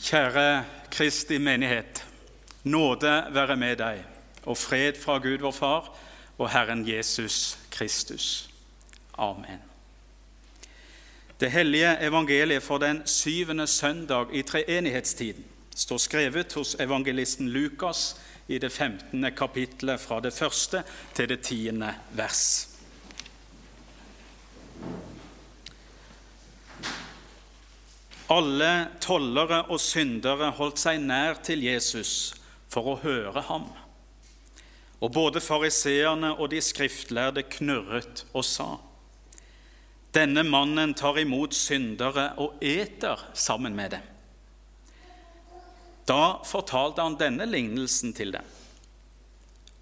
Kjære Kristi menighet. Nåde være med deg, og fred fra Gud vår Far og Herren Jesus Kristus. Amen. Det hellige evangeliet for den syvende søndag i treenighetstiden står skrevet hos evangelisten Lukas i det 15. kapittelet fra det første til det tiende vers. Alle tollere og syndere holdt seg nær til Jesus for å høre ham. Og både fariseerne og de skriftlærde knurret og sa:" Denne mannen tar imot syndere og eter sammen med dem. Da fortalte han denne lignelsen til dem.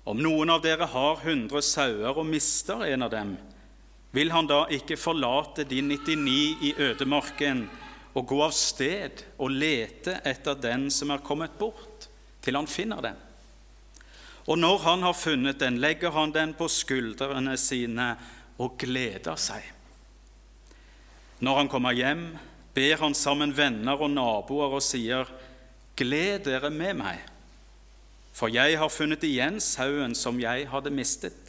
Om noen av dere har hundre sauer og mister en av dem, vil han da ikke forlate de 99 i ødemarken og gå av sted og lete etter den som er kommet bort, til han finner den. Og når han har funnet den, legger han den på skuldrene sine og gleder seg. Når han kommer hjem, ber han sammen venner og naboer og sier, Gled dere med meg, for jeg har funnet igjen sauen som jeg hadde mistet.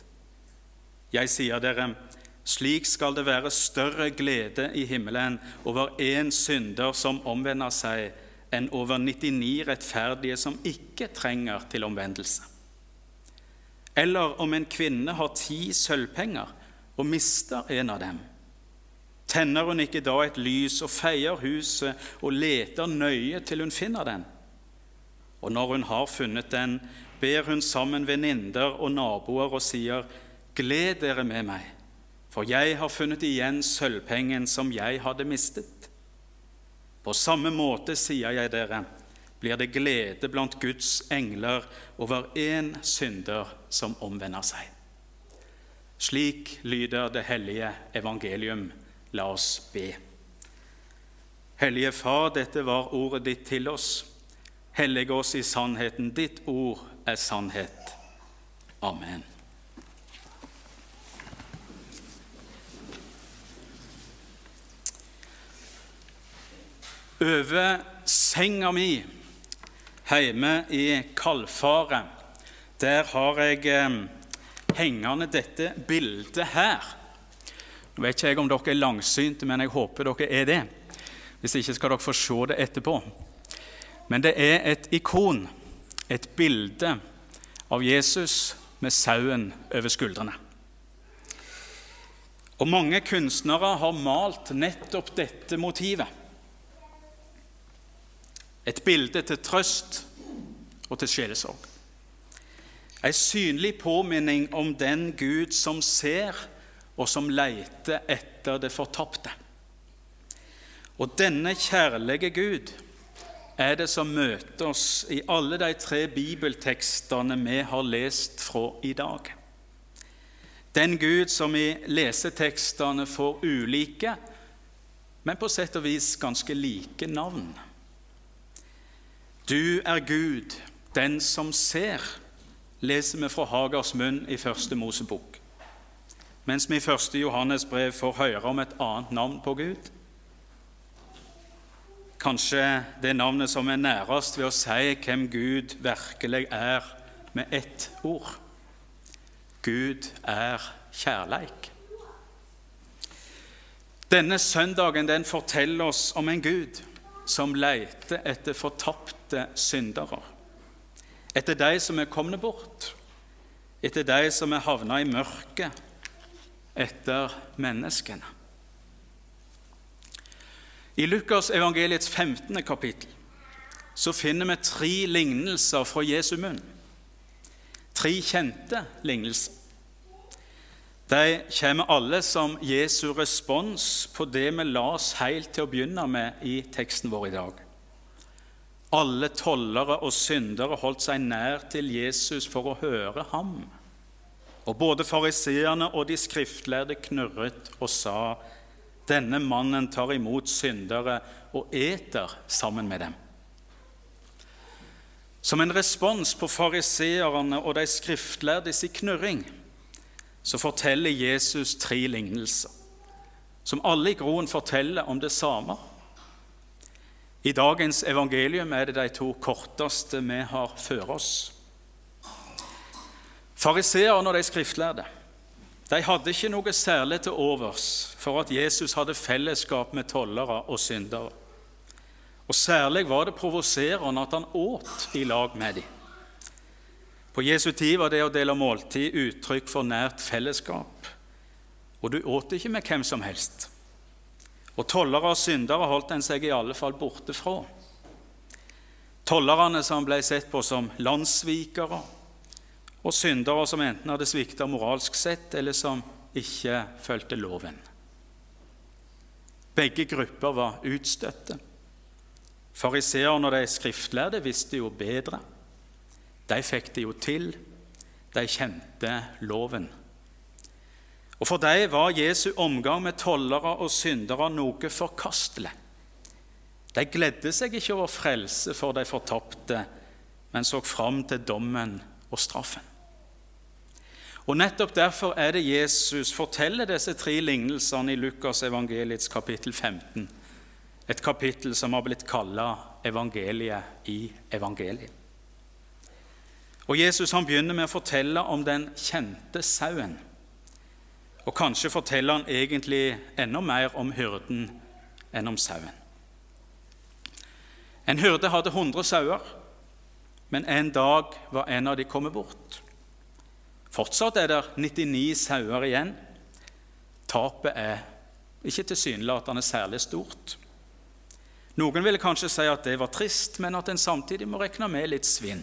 Jeg sier dere, slik skal det være større glede i himmelen over én synder som omvender seg, enn over 99 rettferdige som ikke trenger til omvendelse. Eller om en kvinne har ti sølvpenger og mister en av dem. Tenner hun ikke da et lys og feier huset og leter nøye til hun finner den? Og når hun har funnet den, ber hun sammen venninner og naboer og sier, Gled dere med meg, for jeg har funnet igjen sølvpengen som jeg hadde mistet. På samme måte, sier jeg dere, blir det glede blant Guds engler over én synder som omvender seg. Slik lyder det hellige evangelium. La oss be. Hellige Far, dette var ordet ditt til oss. Hellige oss i sannheten. Ditt ord er sannhet. Amen. Over senga mi hjemme i Kalfaret, der har jeg eh, hengende dette bildet her. Nå vet ikke jeg om dere er langsynte, men jeg håper dere er det. Hvis ikke skal dere få se det etterpå. Men det er et ikon, et bilde av Jesus med sauen over skuldrene. Og mange kunstnere har malt nettopp dette motivet. Et bilde til trøst og til sjelesorg. En synlig påminning om den Gud som ser, og som leiter etter det fortapte. Og denne kjærlige Gud er det som møter oss i alle de tre bibeltekstene vi har lest fra i dag. Den Gud som i lesetekstene får ulike, men på sett og vis ganske like navn. Du er Gud, den som ser, leser vi fra Hagers munn i første Mosebok. Mens vi i første Johannes brev får høre om et annet navn på Gud. Kanskje det navnet som er nærest ved å si hvem Gud virkelig er, med ett ord. Gud er kjærleik. Denne søndagen den forteller oss om en Gud som leter etter fortapte syndere. Etter de som er kommet bort, etter de som er havna i mørket, etter menneskene. I Lukas evangeliets 15. kapittel så finner vi tre lignelser fra Jesu munn. Tre kjente lignelser. De kommer alle som Jesu respons på det vi la oss helt til å begynne med i teksten vår i dag. Alle tollere og syndere holdt seg nær til Jesus for å høre ham. Og både fariseerne og de skriftlærde knurret og sa:" Denne mannen tar imot syndere og eter sammen med dem. Som en respons på fariseerne og de skriftlærde sin knurring så forteller Jesus tre lignelser, som alle i groen forteller om det samme. I dagens evangelium er det de to korteste vi har før oss. Fariseerne og de skriftlærde de hadde ikke noe særlig til overs for at Jesus hadde fellesskap med tollere og syndere. Og Særlig var det provoserende at han åt i lag med dem. På Jesu tid var det å dele måltid uttrykk for nært fellesskap. Og du åt ikke med hvem som helst. Og tollere og syndere holdt en seg i alle fall borte fra. Tollerne som ble sett på som landssvikere, og syndere som enten hadde svikta moralsk sett, eller som ikke fulgte loven. Begge grupper var utstøtte. Fariseerne og de skriftlærde visste jo bedre. De fikk det jo til. De kjente loven. Og For dem var Jesu omgang med tollere og syndere noe forkastelig. De gledde seg ikke over frelse for de fortapte, men så fram til dommen og straffen. Og Nettopp derfor er det Jesus forteller disse tre lignelsene i Lukas evangeliets kapittel 15, et kapittel som har blitt kalla evangeliet i evangeliet. Og Jesus han begynner med å fortelle om den kjente sauen. Og kanskje forteller han egentlig enda mer om hyrden enn om sauen. En hyrde hadde 100 sauer, men en dag var en av de kommet bort. Fortsatt er det 99 sauer igjen. Tapet er ikke tilsynelatende særlig stort. Noen ville kanskje si at det var trist, men at en samtidig må regne med litt svinn.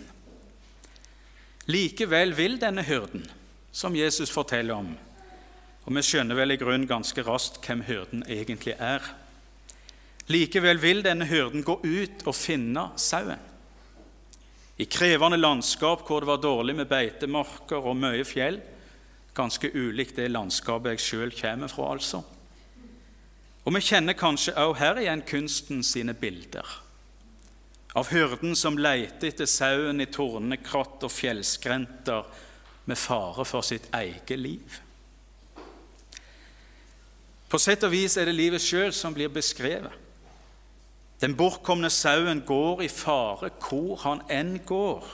Likevel vil denne hyrden, som Jesus forteller om, og vi skjønner vel i grunn ganske raskt hvem hyrden egentlig er Likevel vil denne hyrden gå ut og finne sauen. I krevende landskap hvor det var dårlig med beitemarker og mye fjell, ganske ulikt det landskapet jeg sjøl kommer fra, altså. Og vi kjenner kanskje også her igjen kunsten sine bilder. Av hyrden som leter etter sauen i tornekratt og fjellskrenter med fare for sitt eget liv. På sett og vis er det livet sjøl som blir beskrevet. Den bortkomne sauen går i fare hvor han enn går,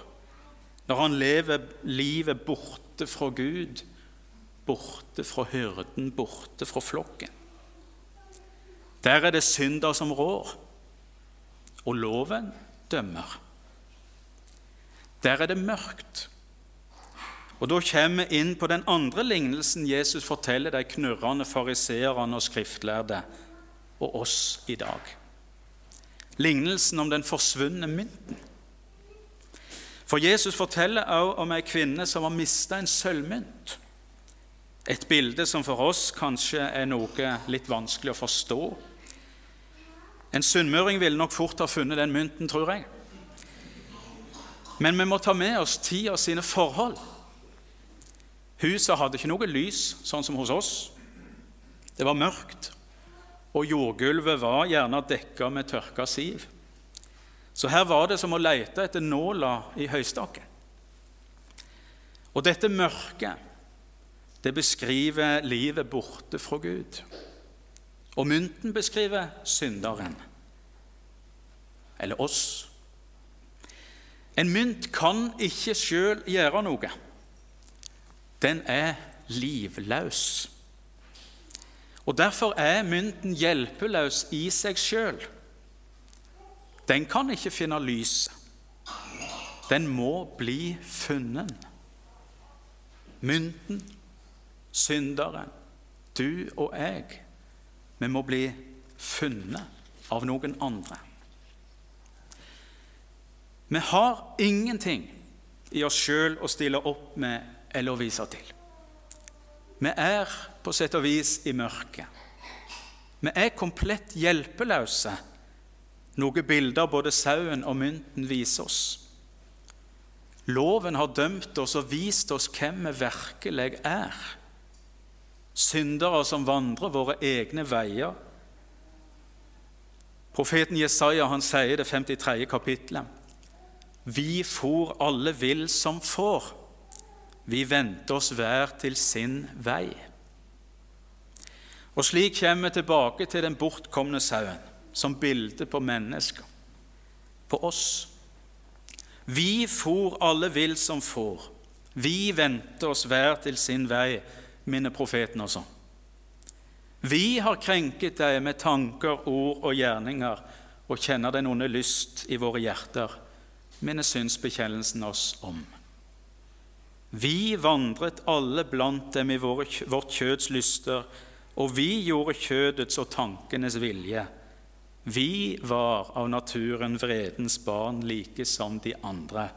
når han lever livet borte fra Gud, borte fra hyrden, borte fra flokken. Der er det synder som rår, og loven dømmer. Der er det mørkt. Og Da kommer vi inn på den andre lignelsen Jesus forteller de knurrende fariseerne og skriftlærde og oss i dag lignelsen om den forsvunne mynten. For Jesus forteller også om ei kvinne som har mista en sølvmynt. Et bilde som for oss kanskje er noe litt vanskelig å forstå. En sunnmøring ville nok fort ha funnet den mynten, tror jeg. Men vi må ta med oss tida sine forhold. Huset hadde ikke noe lys, sånn som hos oss. Det var mørkt og jordgulvet var gjerne dekka med tørka siv. Så her var det som å lete etter nåla i høystakken. Og dette mørket, det beskriver livet borte fra Gud. Og mynten beskriver synderen, eller oss. En mynt kan ikke sjøl gjøre noe. Den er livløs. Og Derfor er mynten hjelpeløs i seg sjøl. Den kan ikke finne lyset. Den må bli funnet. Mynten, synderen, du og jeg, vi må bli funnet av noen andre. Vi har ingenting i oss sjøl å stille opp med eller vise til. Vi er på sett og vis i mørket. Vi er komplett hjelpeløse, noe bilder både sauen og mynten viser oss. Loven har dømt oss og vist oss hvem vi virkelig er. Syndere som vandrer våre egne veier. Profeten Jesaja han sier det 53. kapittelet. Vi for alle vill som får. Vi vendte oss hver til sin vei. Og slik kommer vi tilbake til den bortkomne sauen, som bilde på mennesker. på oss. Vi for alle vill som får. Vi vendte oss hver til sin vei, minner profeten også. Vi har krenket deg med tanker, ord og gjerninger og kjenner den onde lyst i våre hjerter, minner synsbekjennelsen oss om. Vi vandret alle blant dem i vårt kjøds lyster, og vi gjorde kjødets og tankenes vilje. Vi var av naturen vredens barn, like som de andre,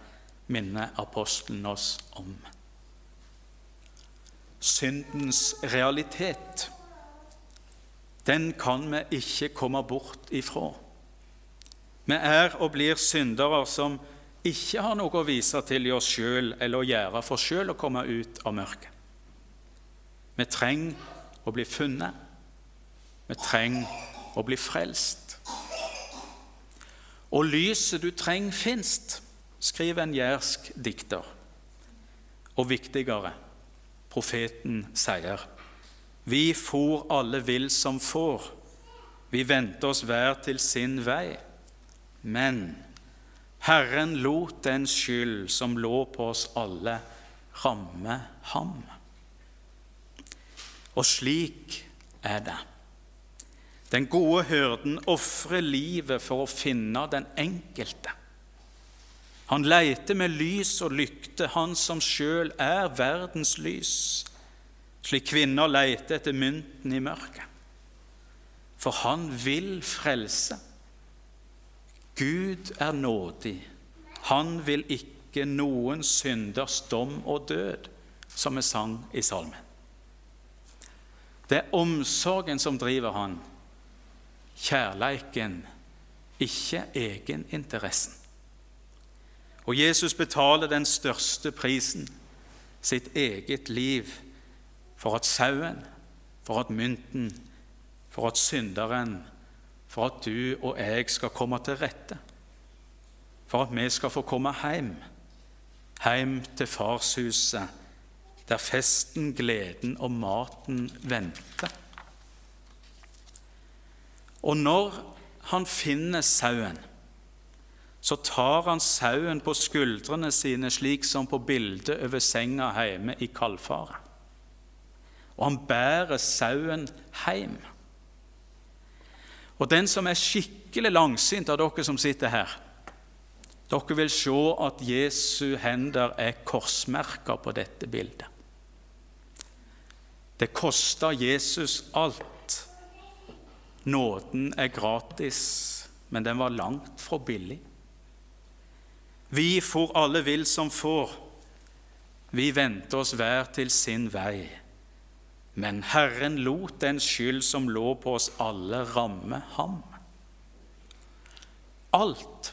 minner apostelen oss om. Syndens realitet, den kan vi ikke komme bort ifra. Vi er og blir syndere som ikke har noe å vise til i oss sjøl eller å gjøre for sjøl å komme ut av mørket. Vi trenger å bli funnet. Vi trenger å bli frelst. Og lyset du trenger, finst, skriver en jærsk dikter. Og viktigere, profeten sier, vi for alle vill som får, vi vendte oss hver til sin vei. Men Herren lot den skyld som lå på oss alle, ramme ham. Og slik er det. Den gode hyrden ofrer livet for å finne den enkelte. Han leiter med lys og lykte, han som sjøl er verdens lys, slik kvinner leiter etter mynten i mørket. For han vil frelse. Gud er nådig. Han vil ikke noen synders dom og død, som vi sang i salmen. Det er omsorgen som driver han, kjærleiken, ikke egeninteressen. Og Jesus betaler den største prisen, sitt eget liv, for at sauen, for at mynten, for at synderen for at du og jeg skal komme til rette, for at vi skal få komme hjem, hjem til farshuset, der festen, gleden og maten venter. Og når han finner sauen, så tar han sauen på skuldrene sine, slik som på bildet over senga hjemme i Kalfaret. Og han bærer sauen hjem. Og den som er skikkelig langsynt av dere som sitter her, dere vil se at Jesu hender er korsmerka på dette bildet. Det kosta Jesus alt. Nåden er gratis, men den var langt fra billig. Vi for alle vil som får. Vi vendte oss hver til sin vei. Men Herren lot den skyld som lå på oss alle, ramme ham. Alt,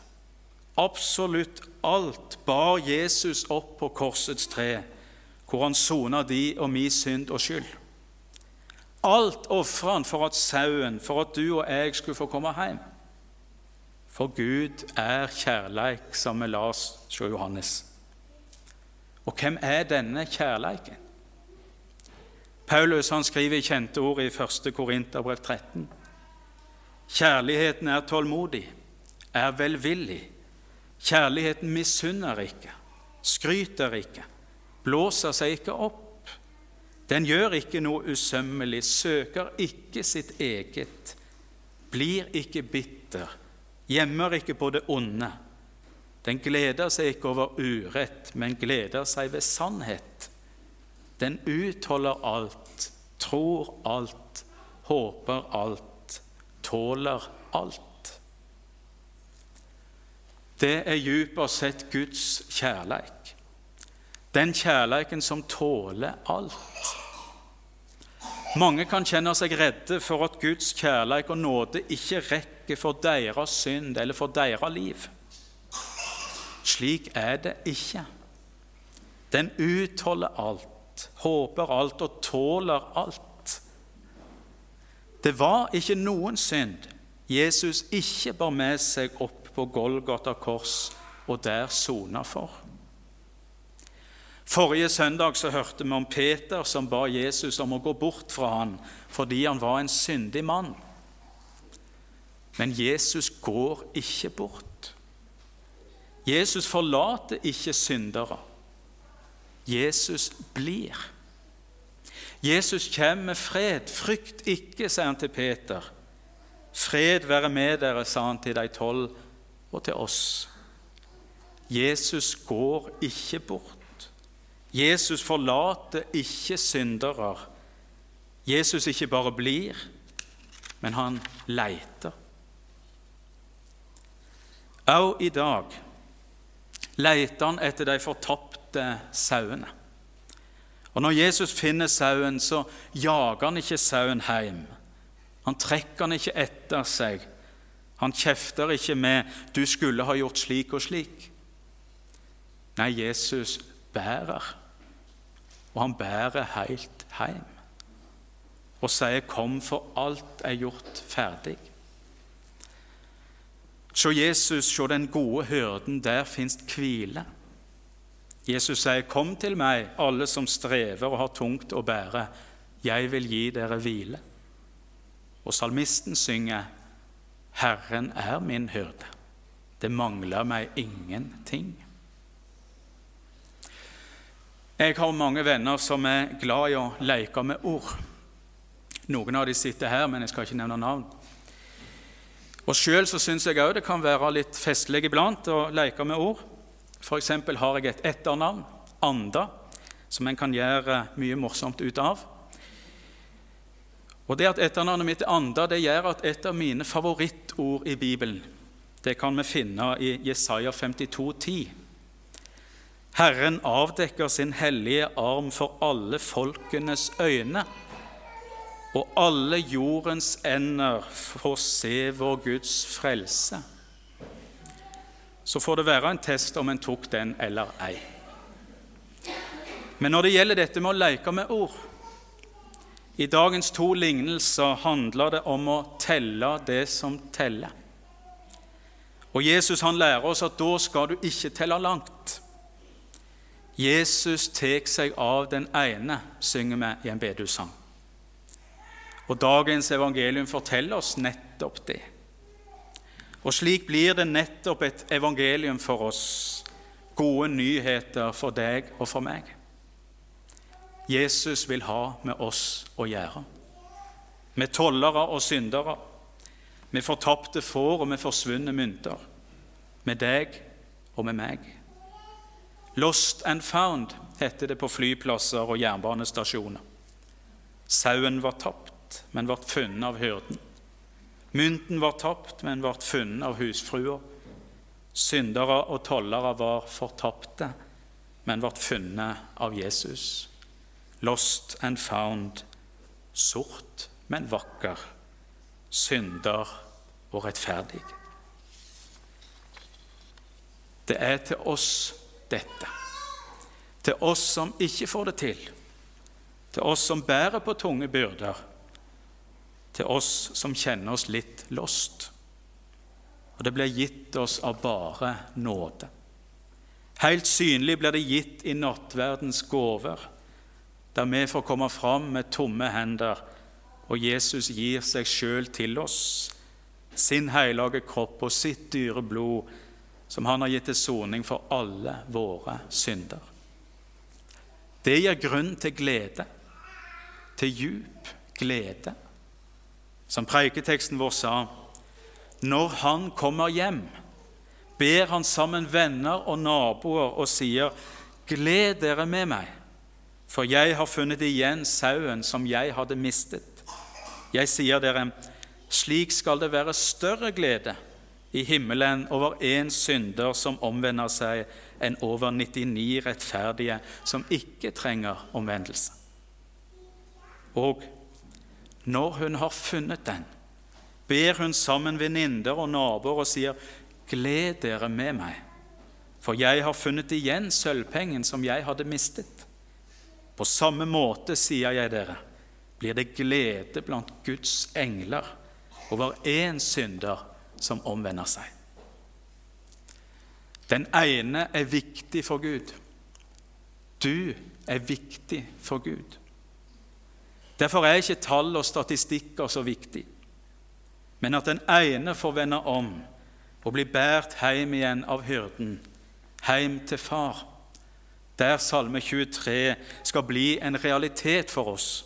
absolutt alt, bar Jesus opp på korsets tre, hvor han sona de og mi synd og skyld. Alt ofra han for at sauen, for at du og jeg skulle få komme hjem. For Gud er kjærleik, som vi Lars hos Johannes. Og hvem er denne kjærleiken? Paulus han skriver i kjente ord i 1. Korinterbrev 13. Kjærligheten er tålmodig, er velvillig. Kjærligheten misunner ikke, skryter ikke, blåser seg ikke opp. Den gjør ikke noe usømmelig, søker ikke sitt eget, blir ikke bitter, gjemmer ikke på det onde. Den gleder seg ikke over urett, men gleder seg ved sannhet. Den utholder alt, tror alt, håper alt, tåler alt. Det er dypest sett Guds kjærleik. Den kjærleiken som tåler alt. Mange kan kjenne seg redde for at Guds kjærleik og nåde ikke rekker for deres synd eller for deres liv. Slik er det ikke. Den utholder alt håper alt og tåler alt. Det var ikke noen synd Jesus ikke bar med seg opp på Golgata kors og der sona for. Forrige søndag så hørte vi om Peter som ba Jesus om å gå bort fra han fordi han var en syndig mann. Men Jesus går ikke bort. Jesus forlater ikke syndere. Jesus blir. Jesus kommer med fred. Frykt ikke, sier han til Peter. Fred være med dere, sa han til de tolv og til oss. Jesus går ikke bort. Jesus forlater ikke syndere. Jesus ikke bare blir, men han leiter. Også i dag leiter han etter de fortapte sauene. Og Når Jesus finner sauen, så jager han ikke sauen hjem. Han trekker han ikke etter seg. Han kjefter ikke med 'du skulle ha gjort slik og slik'. Nei, Jesus bærer, og han bærer helt hjem. Og sier 'kom, for alt er gjort ferdig'. Se Jesus, se den gode hyrden, der fins hvile. Jesus sier, 'Kom til meg, alle som strever og har tungt å bære. Jeg vil gi dere hvile.' Og salmisten synger, 'Herren er min hyrde. Det mangler meg ingenting.' Jeg har mange venner som er glad i å leke med ord. Noen av de sitter her, men jeg skal ikke nevne navn. Og Sjøl syns jeg òg det kan være litt festlig iblant å leke med ord. F.eks. har jeg et etternavn, Anda, som en kan gjøre mye morsomt ut av. Og Det at etternavnet mitt er Anda, det gjør at et av mine favorittord i Bibelen det kan vi finne i Jesaja 52, 10. Herren avdekker sin hellige arm for alle folkenes øyne og alle jordens ender får se vår Guds frelse. Så får det være en test om en tok den eller ei. Men når det gjelder dette med å leke med ord I dagens to lignelser handler det om å telle det som teller. Og Jesus han lærer oss at da skal du ikke telle langt. Jesus tar seg av den ene, synger vi i en bedehussang. Og dagens evangelium forteller oss nettopp det. Og slik blir det nettopp et evangelium for oss, gode nyheter for deg og for meg. Jesus vil ha med oss å gjøre. Med tollere og syndere, med fortapte får og med forsvunne mynter. Med deg og med meg. Lost and found heter det på flyplasser og jernbanestasjoner. Sauen var tapt men ble funnet av hyrden. Mynten var tapt, men ble funnet av husfrua. Syndere og tollere var fortapte, men ble funnet av Jesus. Lost and found, sort, men vakker. Synder og rettferdig. Det er til oss dette. Til oss som ikke får det til. Til oss som bærer på tunge byrder til oss som kjenner oss litt lost. Og det blir gitt oss av bare nåde. Helt synlig blir det gitt i nattverdens gaver, der vi får komme fram med tomme hender, og Jesus gir seg sjøl til oss, sin hellige kropp og sitt dyre blod, som han har gitt til soning for alle våre synder. Det gir grunn til glede, til djup glede. Som preiketeksten vår sa, når han kommer hjem, ber han sammen venner og naboer og sier, Gled dere med meg, for jeg har funnet igjen sauen som jeg hadde mistet. Jeg sier dere, slik skal det være større glede i himmelen over én synder som omvender seg, enn over 99 rettferdige som ikke trenger omvendelse. Og når hun har funnet den, ber hun sammen venninner og naboer og sier, 'Gled dere med meg, for jeg har funnet igjen sølvpengen som jeg hadde mistet.' På samme måte, sier jeg dere, blir det glede blant Guds engler over én synder som omvender seg. Den ene er viktig for Gud. Du er viktig for Gud. Derfor er ikke tall og statistikker så viktig, men at den ene får vende om og bli båret hjem igjen av hyrden, hjem til far, der Salme 23 skal bli en realitet for oss,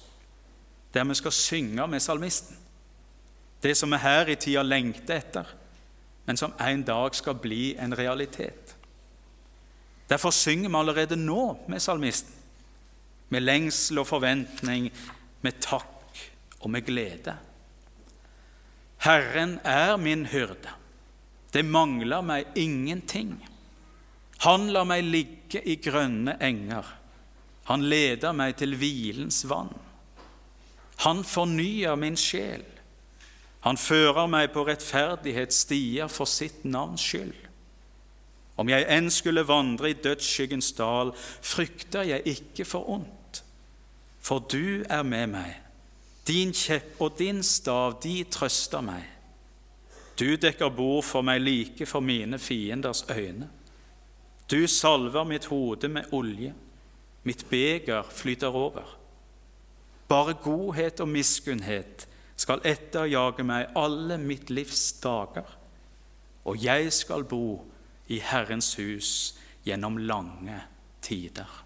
der vi skal synge med salmisten. Det som vi her i tida lengter etter, men som en dag skal bli en realitet. Derfor synger vi allerede nå med salmisten, med lengsel og forventning, med takk og med glede. Herren er min hyrde. Det mangler meg ingenting. Han lar meg ligge i grønne enger. Han leder meg til hvilens vann. Han fornyer min sjel. Han fører meg på rettferdighetsstier for sitt navns skyld. Om jeg enn skulle vandre i dødsskyggens dal, frykter jeg ikke for ondt, for du er med meg. Din kjepp og din stav, de trøster meg. Du dekker bord for meg like for mine fienders øyne. Du salver mitt hode med olje, mitt beger flyter over. Bare godhet og miskunnhet skal etterjage meg alle mitt livs dager, og jeg skal bo i Herrens hus gjennom lange tider.